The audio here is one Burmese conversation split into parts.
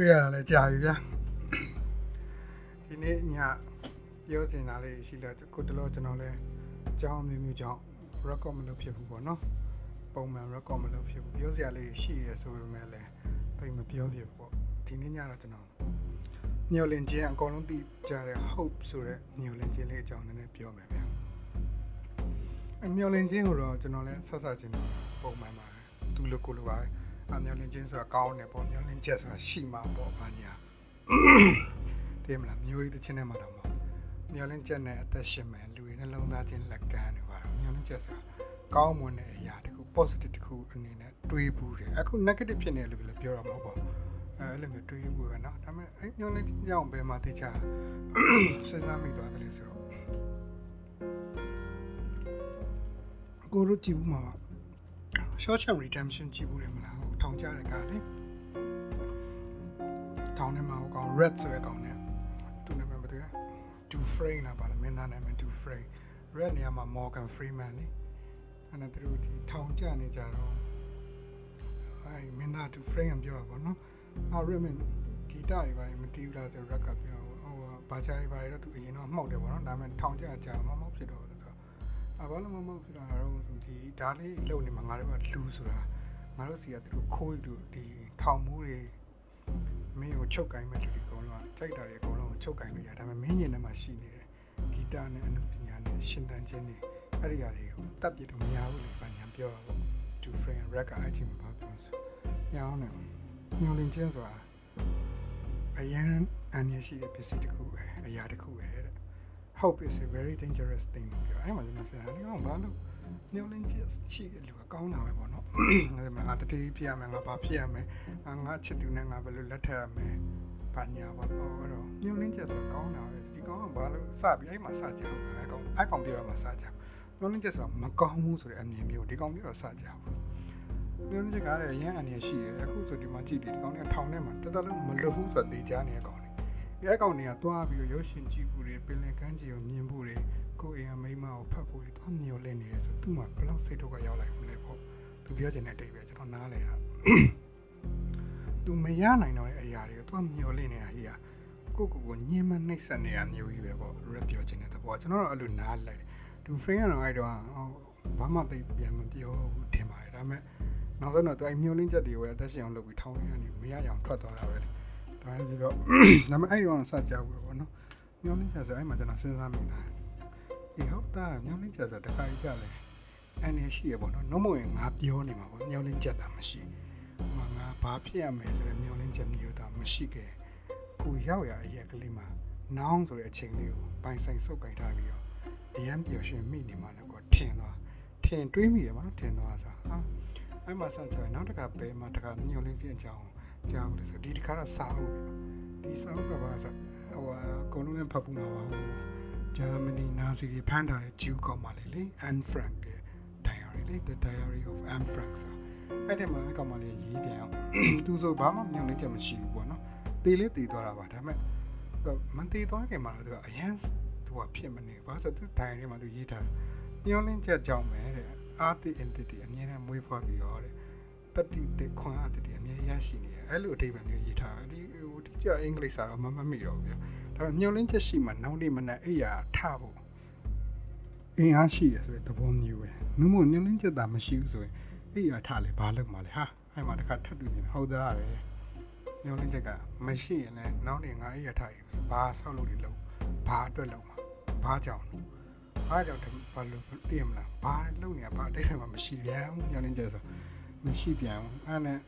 တွေ့ရတာလည်းကြာပြီဗျာဒီနေ့ညပြောစင်တာလေးရှိလို့ကိုတလို့ကျွန်တော်လည်းအကြောင်းမျိုးမျိုးကြောင့် record မလုပ်ဖြစ်ဘူးပေါ့နော်ပုံမှန် record မလုပ်ဖြစ်ဘူးပြောစရာလေးရှိရဆိုပေမဲ့လည်းတိတ်မပြောဖြစ်ဘူးပေါ့ဒီနေ့ညတော့ကျွန်တော်ညိုလင်ချင်းအကုန်လုံးသိကြတဲ့ hope ဆိုတဲ့ညိုလင်ချင်းလေးအကြောင်းနည်းနည်းပြောမယ်ဗျာအမျောလင်ချင်းကိုတော့ကျွန်တော်လည်းဆက်ဆက်ချင်းပုံမှန်ပါတယ်သူလိုကိုလိုပါပဲ အမျောလင်ချင်းဆိုတာကောင်းတယ်ပေါ့မျောလင်ချက်ဆိုတာရှိမှာပေါ့ဘာညာတည်မလားမျိုးရေးတစ်ချင်းနဲ့မှတော့မဟုတ်မျောလင်ချက်နဲ့အသက်ရှင်မယ်လူတွေနှလုံးသားချင်းလက်ကမ်းတွေပါမျောလင်ချက်ဆိုတာကောင်းမွန်တဲ့အရာတခု positive တခုအနေနဲ့တွေးဘူးတယ်အခု negative ဖြစ်နေတယ်လို့လည်းပြောရမှာပေါ့အဲအဲ့လိုမျိုးတွေးဘူးပဲเนาะဒါပေမဲ့အဲ့မျောလင်ချင်းကြောင့်ဘယ်မှာသိချစဉ်းစားမိသွားတယ်လေဆိုတော့ကိုတို့ကြည့်ဦးမှာ short term redemption ကြည့်ဘူးတယ်မလားဟိုထောင် ကြတဲ့ကားလေထောင်ထဲမှာဟိုကောင် red ဆိုတဲ့ကောင်နဲ့သူနာမည်ဘာလဲ to frame လားပါလားမင်းသားနာမည် to frame red နေရာမှာ Morgan Freeman လေအဲ့ဒါသူတို့ဒီထောင်ကြနေကြတော့အဲ့မင်းသား to frame ပြောတာပေါ့နော်အာ Redman ဂီတတွေပါမတီးဘူးလားဆို red ကပြောဟိုဘာချာတွေပါတော့သူအရင်တော့မှောက်တယ်ပေါ့နော်ဒါပေမဲ့ထောင်ကြကြမမောက်ဖြစ်တော့အဘာလို့မမဟုတ်ဖြစ်တာတော့ဒီဒါလေးလုံနေမှာငါတို့ကလူဆိုတာ ငါတို့စီကသူတို့ခိုးယူဒီထောင်မှုတွေမင်းကိုချုပ်ကင်မဲ့လူတွေအကုန်လုံးကကြိုက်တာတွေအကုန်လုံးကိုချုပ်ကင်လို့ရဒါပေမဲ့မင်းရင်ထဲမှာရှိနေတယ်ဂီတနဲ့အနုပညာနဲ့ရှင်သန်ခြင်းတွေအဲ့ဒီအရာတွေကိုတတ်ပြတော့မရဘူးလေဘာညာပြောတာပေါ့ to friend rack အချင်းမှာပြောဆိုညောင်းနေညောင်းလင်းချင်းဆိုတာအရန်အန်ရရှိတဲ့ပစ္စည်းတစ်ခုပဲအရာတစ်ခုပဲတဲ့ hope is a very dangerous thing လို့ပြောအဲ့မှာကျွန်တော်ဆရာဒီကောင်ဘာလို့ ညှို့လင်းချက်ရှိတယ်လူကကောင်းတာပဲပေါ့နော်အဲ့မှာငါတတိပြရမယ်ငါဘာဖြစ်ရမယ်ငါချစ်သူနဲ့ငါဘယ်လိုလက်ထပ်ရမယ်ဘာညာပေါ့အဲ့တော့ညှို့လင်းချက်ဆိုကောင်းတာပဲဒီကောင်ကဘာလို့စပြီးအဲ့မှာစကြအောင်အဲ့ကောင်အဲ့ကောင်ပြောရမှာစကြညှို့လင်းချက်ဆိုမကောင်းဘူးဆိုတဲ့အမြင်မျိုးဒီကောင်ပြောတော့စကြအောင်ညှို့လင်းချက်ကလည်းရန်အနေရှိတယ်အခုဆိုဒီမှာကြည့်ပြီးဒီကောင်ကထောင်ထဲမှာတော်တော်လုံးမလွတ်ဘူးဆိုတော့တေချာနေကောင် ရဲကောင်တွေကတွားပြီးရုပ်ရှင်ကြည့်ဖို့တွေပင်လယ်ကမ်းခြေကိုမြင်ဖို့တွေကိုအိမ်အမိမကိုဖတ်ဖို့တွေတွားမျောလင့်နေတယ်ဆိုသူ့မှာဘယ်လောက်စိတ်ဒုက္ခရောက်လိုက်မလဲပေါ့သူပြောချင်တဲ့အတိတ်ပဲကျွန်တော်နားလဲတာသူမရနိုင်တော့တဲ့အရာတွေကိုတွားမျောလင့်နေတာကြီးကကိုကိုကိုညှင်းမနှိမ့်ဆက်နေတာမျိုးကြီးပဲပေါ့ရက်ပြောချင်တဲ့သဘောကျွန်တော်တော့အဲ့လိုနားလိုက်တယ်သူ friend ကတော့အဲ့တော့ဘာမှသိပြန်မပြောဘူးထင်ပါတယ်ဒါပေမဲ့နောက်ဆုံးတော့သူအဲ့မျောလင့်ချက်တွေကိုအသက်ရှင်အောင်လုပ်ပြီးထောင်းရနေမရအောင်ထွက်သွားတာပဲဒါလ ည်းပြောဒါပေမဲ့အဲ့ဒီတော့စကြဘူးပေါ့နော်ညောင်းနေကြဆိုအဲ့မှာကျွန်တော်စဉ်းစားမိတာအေးဟုတ်တာညောင်းနေကြဆိုတခါကြလဲအနေရှိရပေါ့နော်နှုတ်မဝင်ငါပြောနေမှာပေါ့ညောင်းလင်းချက်တာမရှိမငါဘာဖြစ်ရမယ်ဆိုတဲ့ညောင်းလင်းချက်မျိုးတာမရှိခဲ့ကိုရောက်ရအရက်ကလေးမှာနောင်းဆိုတဲ့အချိန်လေးကိုပိုင်ဆိုင်စုပ်ကင်ထားပြီးတော့အရန်ပျော်ရွှင်မိနေမှာလည်းကိုထင်သွားထင်တွေးမိရပါတော့ထင်သွားဆိုဟာအဲ့မှာစကြွနောက်တစ်ခါပဲမှာတစ်ခါညောင်းလင်းချက်အကြောင်း ကြားဘူးလို့ဆိုဒီတစ်ခါတော့စာအုပ်ပြီဒီစာအုပ်ကပါဆိုဟိုအကုန်လုံးလည်းဖတ်ဖို့မှာပါဟိုဂျာမနီနာဇီတွေဖမ်းထားတဲ့ဂျူးကောင်မလေးလေ Anne Frank ရဲ့ diary လေ The Diary of Anne Frank ဆိုအဲ့ဒီမှာအကောင်မလေးရေးပြန်အောင်သူဆိုဘာမှမျောနေချက်မရှိဘူးပေါ့နော်တေးလေးတည်သွားတာပါဒါပေမဲ့မတည်သွားခင်မှာတော့သူကအရန်သူကဖြစ်မနေဘာဆိုသူ diary မှာသူရေးထားမျောလင်းချက်ကြောင့်ပဲတဲ့ art entity အမြဲတမ်းမွေးဖွားပြီးတော့တဲ့ တတိတဲ့ခွန်အားတတိအမြဲရရှိနေတယ်အဲ့လိုအဓိပ္ပာယ်မျိုးရေးထားဒီဟိုဒီကျအင်္ဂလိပ်စာတော့မမမိတော့ဘူးဗျာဒါပေမဲ့ညှို့လင်းချက်ရှိမှနောက်နေ့မနက်အိယာထဖို့အင်းအားရှိရဆိုတဲ့သဘောမျိုးပဲနှမို့ညှို့လင်းချက်သာမရှိဘူးဆိုရင်အိယာထလေဘာလုပ်မှလဲဟာအဲ့မှာတစ်ခါထပ်တွေ့နေဟုတ်သားပဲညှို့လင်းချက်ကမရှိရင်လည်းနောက်နေ့ငါအိယာထရေးဘာဆောက်လို့ဒီလုံးဘာအတွက်လုံးမှာဘာကြောင့်ဘာကြောင့်ဘာလို့သိရမလားဘာလုပ်နေရဘာအတိတ်မှာမရှိပြန်ဘူးညှို့လင်းချက်ဆို မရှိပြန်ဘူးအဲ့နဲ့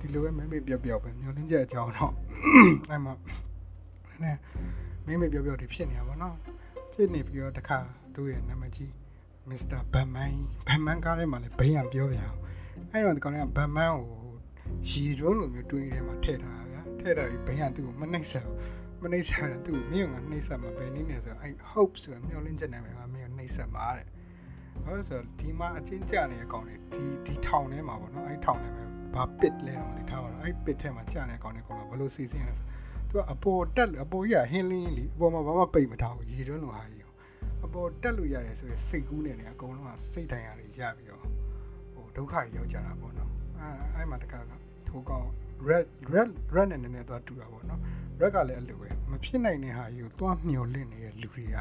ဒီလိုပဲမဲမေပြော့ပြော့ပဲမျောလင်းချက်အကြောင်းတော့အဲ့မှာနဲ့မဲမေပြော့ပြော့ဒီဖြစ်နေတာဗောနော်ဖြစ်နေပြီးတော့တခါတို့ရဲ့နာမည်ကြီးမစ္စတာဘန်မန်ဘန်မန်ကားထဲမှာလည်းဘိန်းရပြောပြန်အောင်အဲ့တော့ဒီကောင်ကဘန်မန်ကိုရီဒုံးလိုမျိုးတွင်းထဲမှာထည့်ထားတာဗျာထည့်တာပြီးဘိန်းရသူ့ကိုမနှိမ့်ဆက်မနှိမ့်ဆက်တယ်သူ့မင်းကနှိမ့်ဆက်မှာပဲနည်းနေဆိုအဲ့ hope ဆိုမျောလင်းချက်နာမည်ကမင်းကိုနှိမ့်ဆက်မှာတဲ့ ဘာလို့ဆိုတော့ဒီမှာအချင်းကြနေတဲ့အကောင်တွေဒီဒီထောင်ထဲမှာပေါ့နော်အဲ့ထောင်ထဲမှာဘာပစ်လဲတော့မသိထားပါတော့အဲ့ပစ်ထဲမှာကြနေတဲ့အကောင်တွေကောင်တော့ဘယ်လိုစီစဉ်လဲဆိုသူကအပေါ်တက်အပေါ်ကြီးကဟင်းလင်းလီအပေါ်မှာဘာမှပိတ်မထားဘူးရေတွန်းလိုဟာကြီးအပေါ်တက်လို့ရတယ်ဆိုရင်စိတ်ကူးနေတယ်အကုန်လုံးကစိတ်တိုင်းရတွေရပြီးတော့ဟိုဒုက္ခကြီးရောက်ကြတာပေါ့နော်အဲအဲ့မှာတခါကဟိုကောင် red red red နဲ့နည်းနည်းသွားတူတာပေါ့နော် red ကလည်းအဲ့လိုပဲမဖြစ်နိုင်တဲ့ဟာကြီးကိုသွားမျောလင့်နေတဲ့လူတွေက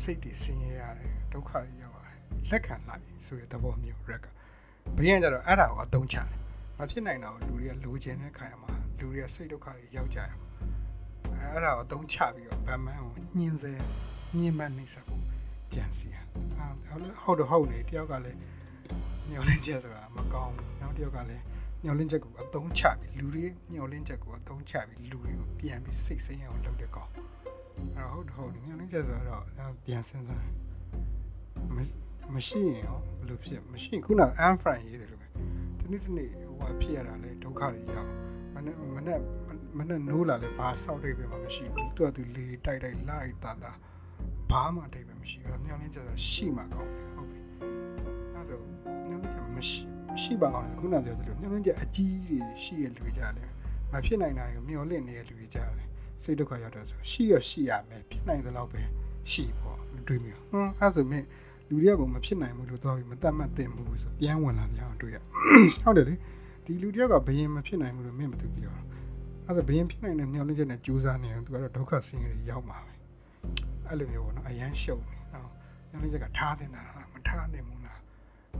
စိတ်တွေဆင်းရဲရတယ်ဒုက္ခတွေရောက်ရတယ်လက်ခံလိုက်ဆိုတဲ့သဘောမျိုး red ကဘယင်းကြတော့အဲ့ဒါကိုအသုံးချတယ်မဖြစ်နိုင်တော့လူတွေကလိုချင်တဲ့ခါရမှာလူတွေကစိတ်ဒုက္ခတွေရောက်ကြတယ်အဲ့ဒါကိုအသုံးချပြီးတော့ဗမန်ကိုညှင်းစေညှင်းမနှိမ့်ဆက်ဖို့ကြံစီဟုတ်တော့ဟုတ်နေတယောက်ကလည်းညှော်လင့်ချက်ဆိုတာမကောင်းဘူးနောက်တယောက်ကလည်းညှော်လင့်ချက်ကိုအသုံးချပြီးလူတွေညှော်လင့်ချက်ကိုအသုံးချပြီးလူတွေကိုပြန်ပြီးစိတ်ဆင်းရဲအောင်လုပ်တဲ့ကောင် အဲ့ဟုတ်ဟုတ်ညှော်လင့်ချက်ဆိုတော့ပြန်စဉ်းစားမရှိရင်ရောဘယ်လိုဖြစ်မရှိရင်ခုန unfriend ရေးတယ်လို့ပဲဒီနေ့ဒီနေ့ဟိုဟာဖြစ်ရတာလေဒုက္ခတွေရောက်မနဲ့မနဲ့မနဲ့နိုးလာလဲဘာစောက်တိတ်ပဲမရှိဘူးသူကသူလေတိုက်တိုက်လာရီတာတာဘာမှတိတ်ပဲမရှိဘူးညှော်လင့်ချက်ဆိုရှိမှကောင်းဟုတ်ပြီအဲ့ဆိုညှော်လင့်ချက်မရှိရှိပါအောင်ခုနပြောသလိုညှို့နှင်းချက်အကြီးတွေရှိရလူတွေကြတယ်မဖြစ်နိုင်တာကိုမျောလင့်နေတဲ့လူတွေကြတယ် စိတ်ဒုက္ခရောက်တော့ဆိုရှိရရှိရမယ်ဖြစ်နိုင်သလောက်ပဲရှိပေါ့တွေးမိဟွန်းအဲ့ဆိုမြင်လူတွေကကမဖြစ်နိုင်ဘူးလို့သွားပြီးမတတ်မှတ်သင့်ဘူးဆိုပြန်ဝင်လာကြအောင်တွေ့ရဟုတ်တယ်လေဒီလူတယောက်ကဘယင်မဖြစ်နိုင်ဘူးလို့မြင်မသူပြောအဲ့ဒါဘယင်ဖြစ်နိုင်တဲ့မျောလင့်ချက်နဲ့ကြိုးစားနေရင်သူကတော့ဒုက္ခဆင်းရဲရောက်မှာပဲအဲ့လိုမျိုးပေါ့နော်အရန်ရှုပ်နေနော်မျောလင့်ချက်ကထားတင်တာမထားတင်ဘူးလား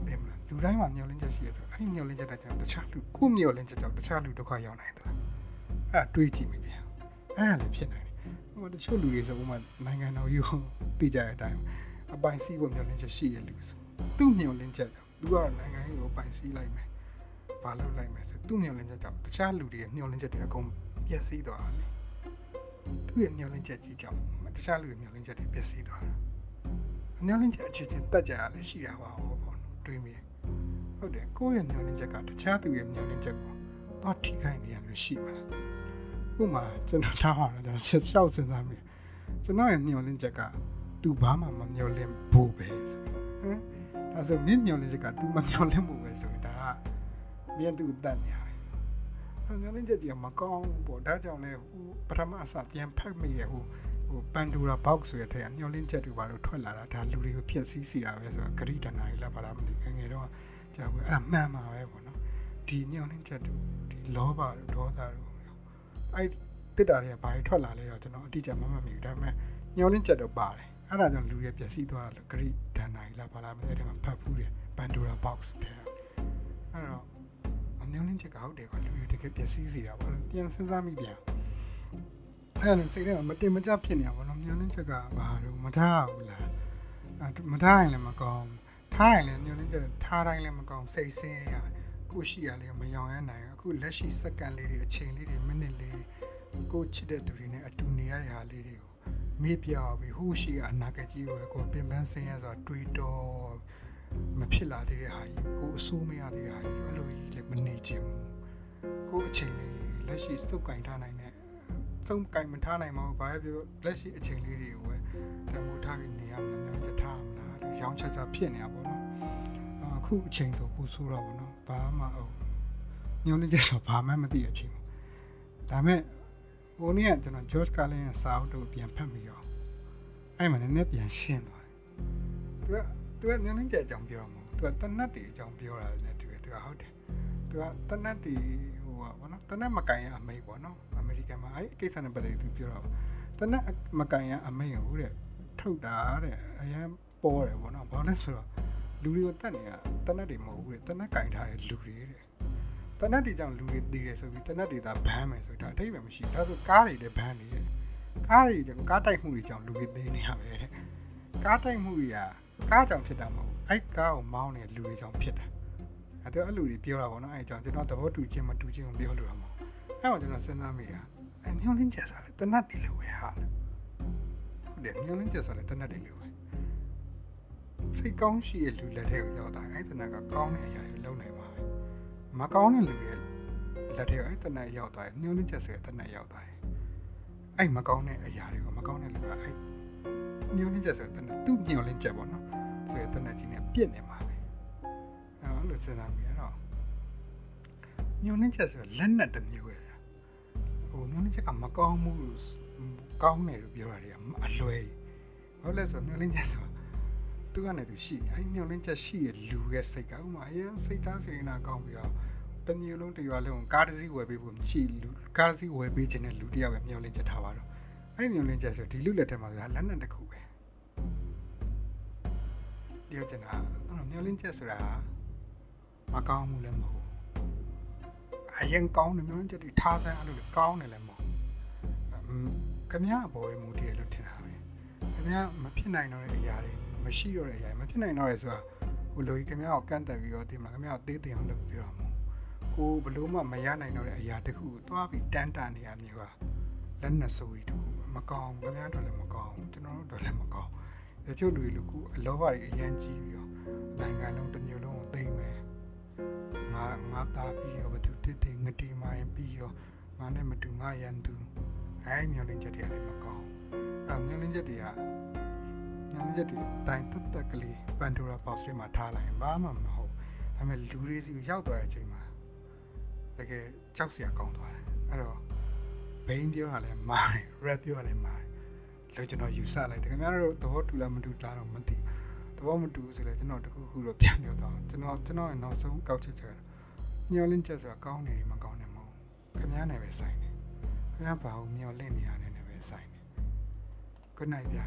တယ်မလားလူတိုင်းမှာမျောလင့်ချက်ရှိရဆိုအဲ့ဒီမျောလင့်ချက်တဲ့ကြောင့်တခြားလူကိုမျောလင့်ချက်ကြောင့်တခြားလူဒုက္ခရောက်နိုင်တယ်အဲ့တွေးကြည့်မိပြန် အဲ့ဒါလည်းဖြစ်နိုင်တယ်ဟိုတချို့လူတွေဆိုဥမာနိုင်ငံတော်ကြီးကိုသိကြတဲ့အတိုင်းအပိုင်စီးဖို့မျောလင့်ချက်ရှိရလူဆိုသူ့မျောလင့်ချက်ကြောင့်သူကတော့နိုင်ငံကြီးကိုပိုင်စီးလိုက်မယ်ဘာလုပ်လိုက်မယ်ဆိုသူ့မျောလင့်ချက်ကြောင့်တခြားလူတွေရဲ့မျောလင့်ချက်တွေအကုန်ပျက်စီးသွားတယ်သူ့ရဲ့မျောလင့်ချက်ကြီးကြောင့်တခြားလူရဲ့မျောလင့်ချက်တွေပျက်စီးသွားတာမျောလင့်ချက်အခြေချင်းတက်ကြရလည်းရှိတာပါဟောပေါ့တွေးမိဟုတ်တယ်ကိုယ့်ရဲ့မျောလင့်ချက်ကတခြားသူရဲ့မျောလင့်ချက်ကိုတော့ထိခိုက်နေရမျိုးရှိမှာ ဥမာကျွန်တော်ထားပါတော့ဆက်လျှောက်စဉ်းစားမိကျွန်တော်ရဲ့မျောလင့်ချက်ကသူဘာမှမမျောလင့်ဘူးပဲဆိုဟမ်ဒါဆိုမြင့်မျောလင့်ချက်က तू မမျောလင့်ဘူးပဲဆိုရင်ဒါကမြန်သူတတ်နေရတယ်မျောလင့်ချက်ကြီးမကောင်းဘူးပေါ့ဒါကြောင့်လေဟိုပထမအစပြန်ဖက်မိရဟိုဟိုပန်ဒူရာ box ဆိုရတဲ့ညှော်လင်းချက်တွေဘာလို့ထွက်လာတာဒါလူတွေကိုဖျက်ဆီးစီတာပဲဆိုတော့ဂရိတနာကြီးလားဘာလားမသိငငယ်တော့ကြာဘူးအဲ့ဒါမှန်ပါပဲပေါ့နော်ဒီညှော်လင်းချက်တွေဒီလောဘတို့ဒေါသတို့ အဲ့တစ်တာတွေကဘာတွေထွက်လာလဲတော့ကျွန်တော်အတိအကျမမှတ်မိဘူးဒါပေမဲ့ညှော်လင်းချက်တော့ပါတယ်အဲ့ဒါကြောင့်လူတွေပျက်စီးသွားတာလို့ဂရိတနာကြီးလားဘာလားမသိအဲ့ဒီမှာဖတ်ဖူးတယ်ပန်ဒူရာ box တဲ့အဲ့တော့အမျိုးလင်းချက်ကဟုတ်တယ်ကွာလူတွေတကယ်ပျက်စီးစီတာပေါ့ပြန်စဉ်းစားမိပြန်အဲ့ဒါစိတ်ထဲမှာမတင်မကျဖြစ်နေတာပေါ့နော်မျောလင်းချက်ကဘာလို့မထားဘူးလားမထားရင်လည်းမကောင်းထားရင်လည်းမျောလင်းချက်ထားတိုင်းလည်းမကောင်းစိတ်ဆင်းရဲရ ကိုရှိရလည်းမယောင်ရနိုင်အခုလက်ရှိစက္ကန့်လေးတွေအချိန်လေးတွေမိနစ်လေးတွေကိုချစ်တဲ့သူတွေနဲ့အတူနေရတဲ့ဟာလေးတွေကိုမေ့ပြောက်ပြီးဟိုရှိကအနာဂတ်ကြီးကိုကိုပင်ပန်းဆင်းရဲဆိုတာတွေးတော့မဖြစ်လာသေးတဲ့ဟာကြီးကိုအဆိုးမရသေးတဲ့ဟာကြီးအဲ့လိုကြီးလည်းမနေချင်ဘူးကိုအချိန်လေးလက်ရှိစုပ်ကင်ထားနိုင်တဲ့စုံကင်မထားနိုင်မှာဘာပဲပြောလက်ရှိအချိန်လေးတွေကိုပဲတမိုးထားပြီးနေရမယ်မျိုးချက်ထားမလားဒီရောင်းချက်ချက်ဖြစ်နေတာပေါ့နော် အခုအချိန်ဆိုပူဆိုးတော့ပေါ့နော်ဘာမှဟုတ်ညောင်းနေကြဆိုဘာမှမသိတဲ့အချိန်ဒါမဲ့ဟိုနေ့ကကျွန်တော် George Carlin ရဲ့စာအုပ်တို့ပြန်ဖတ်ပြီးတော့အဲ့မှာနည်းနည်းပြန်ရှင်းသွားတယ်သူကသူကညောင်းနေကြအကြောင်းပြောမှာသူကတနတ်တွေအကြောင်းပြောတာလည်းတူတယ်သူကဟုတ်တယ်သူကတနတ်တွေဟိုပါဘောနော်တနတ်မကန်ရအမိတ်ပေါ့နော်အမေရိကန်မှာအဲ့ကိစ္စနဲ့ပတ်သက်ပြီးသူပြောတော့တနတ်မကန်ရအမိတ်ဟုတ်တဲ့ထုတ်တာတဲ့အရန်ပေါ်တယ်ပေါ့နော်ဘာလဲဆိုတော့ လူတွေကိုတတ်နေတာတနတ်တွေမဟုတ်ဘူးတဲ့တနတ်ကင်ထားတဲ့လူတွေတဲ့တနတ်တွေကြောင့်လူတွေတည်တယ်ဆိုပြီးတနတ်တွေသာဘန်းမယ်ဆိုတော့အထိပ္ပယ်မရှိဒါဆိုကားတွေလည်းဘန်းနေတယ်ကားတွေကြောင့်ကားတိုက်မှုတွေကြောင့်လူတွေတည်နေရပဲတဲ့ကားတိုက်မှုတွေကကားကြောင့်ဖြစ်တာမဟုတ်ဘူးအဲ့ကားကိုမောင်းနေတဲ့လူတွေကြောင့်ဖြစ်တာအဲ့တော့အဲ့လူတွေပြောတာပေါ့နော်အဲ့ကြောင့်ကျွန်တော်သဘောတူခြင်းမတူခြင်းကိုပြောလို့ရမှာအဲ့တော့ကျွန်တော်စဉ်းစားမိတာအဲ့မျောလင်းချက်စားလေတနတ်တွေလိုပဲဟာဟုတ်တယ်မျောလင်းချက်စားလေတနတ်တွေလိုပဲ စိတ်ကောင်းရှိတဲ့လူလက်ထဲကိုရောက်တာအဲ့တနတ်ကကောင်းတဲ့အရာတွေလုပ်နိုင်ပါပဲမကောင်းတဲ့လူရဲ့လက်ထဲအဲ့တနတ်ရောက်သွားရင်မျောလင်းချက်စားတနတ်ရောက်သွားရင်အဲ့မကောင်းတဲ့အရာတွေကိုမကောင်းတဲ့လူကအဲ့မျောလင်းချက်စားတနတ်သူ့မျောလင်းချက်ပေါ့နော်ဆိုရတနတ်ကြီးနဲ့ပြစ်နေမှာပဲအဲ့လိုစဉ်းစားမိရတော့မျောလင်းချက်ဆိုလက်နက်တစ်မျိုးပဲဟိုမျောလင်းချက်ကမကောင်းဘူးကောင်းတယ်လို့ပြောတာတွေအလွယ်ဟုတ်လဲဆိုမျောလင်းချက်ဆို သူကလည်းသူရှိနေအဲ့မျောလင်းချက်ရှိရလူရဲ့စိတ်ကဥမာအရင်စိတ်သားစေနာကောင်းပြီးတော့တစ်မျိုးလုံးတစ်ရွာလုံးကားတစ်စီးဝယ်ပေးဖို့မရှိလူကားတစ်စီးဝယ်ပေးခြင်းနဲ့လူတစ်ယောက်ပဲမျောလင့်ချက်ထားပါတော့အဲ့ဒီမျောလင့်ချက်ဆိုဒီလူလက်ထက်မှာဆိုတာလက်နက်တစ်ခုပဲပြောချင်တာအဲ့တော့မျောလင့်ချက်ဆိုတာမကောင်းမှုလည်းမဟုတ်အရင်ကောင်းတယ်မျောလင့်ချက်တွေထားစမ်းအဲ့လိုကောင်းတယ်လည်းမဟုတ်ခမရအပေါ်ရဲ့မူတည်လို့ထင်တာပဲခမရမဖြစ်နိုင်တော့တဲ့အရာတွေ မရှိတော့တဲ့အရာမဖြစ်နိုင်တော့ရဆိုတာဟိုလိုကြီးခမရကိုကန့်တက်ပြီးတော့ဒီမှာခမရကိုသေးသေးအောင်လုပ်ပြောမှာကိုဘလို့မှမရနိုင်တော့တဲ့အရာတခုကိုသွားပြီးတန်းတန်နေရမျိုးကလက်နဲ့ဆိုရီတခုမကောင်းခမရတော့လည်းမကောင်းကျွန်တော်တို့တော့လည်းမကောင်းတချို့လူတွေကူအလောဘတွေအရန်ကြီးပြီးတော့နိုင်ငံလုံးတစ်မျိုးလုံးကိုသိမ့်မယ်ငါငါသားပြီးရောဘသူတစ်တစ်ငတိမိုင်းပြီးရောငါနဲ့မတူငါရန်သူအဲမျိုးလင်းချက်တွေလည်းမကောင်းအဲမျိုးလင်းချက်တွေက မျိုးလင်းချက်တွေတိုင်တက်တက်ကလေးပန်ဒိုရာပေါက်စမှာထားလိုက်ဘာမှမဟုတ်ဒါပေမဲ့လူတွေစီကိုရောက်သွားတဲ့အချိန်မှာတကယ်ကြောက်စရာကောင်းသွားတယ်အဲ့တော့ဘိန်းပြောတာလည်းမာတယ် rap ပြောတာလည်းမာတယ်လို့ကျွန်တော်ယူဆလိုက်တယ်ခင်ဗျားတို့သဘောတူလားမတူလားတော့မသိသဘောမတူဆိုလဲကျွန်တော်တခုခုတော့ပြန်ပြောတော့ကျွန်တော်ကျွန်တော်ရဲ့နောက်ဆုံးကောက်ချက်ချက်ညှော်လင့်ချက်ဆိုတာကောင်းနေတယ်မကောင်းနေမဟုတ်ခင်ဗျားနဲ့ပဲဆိုင်တယ်ခင်ဗျားဘာလို့ညှော်လင့်နေရတယ်နဲ့ပဲဆိုင်တယ် good night ဗျာ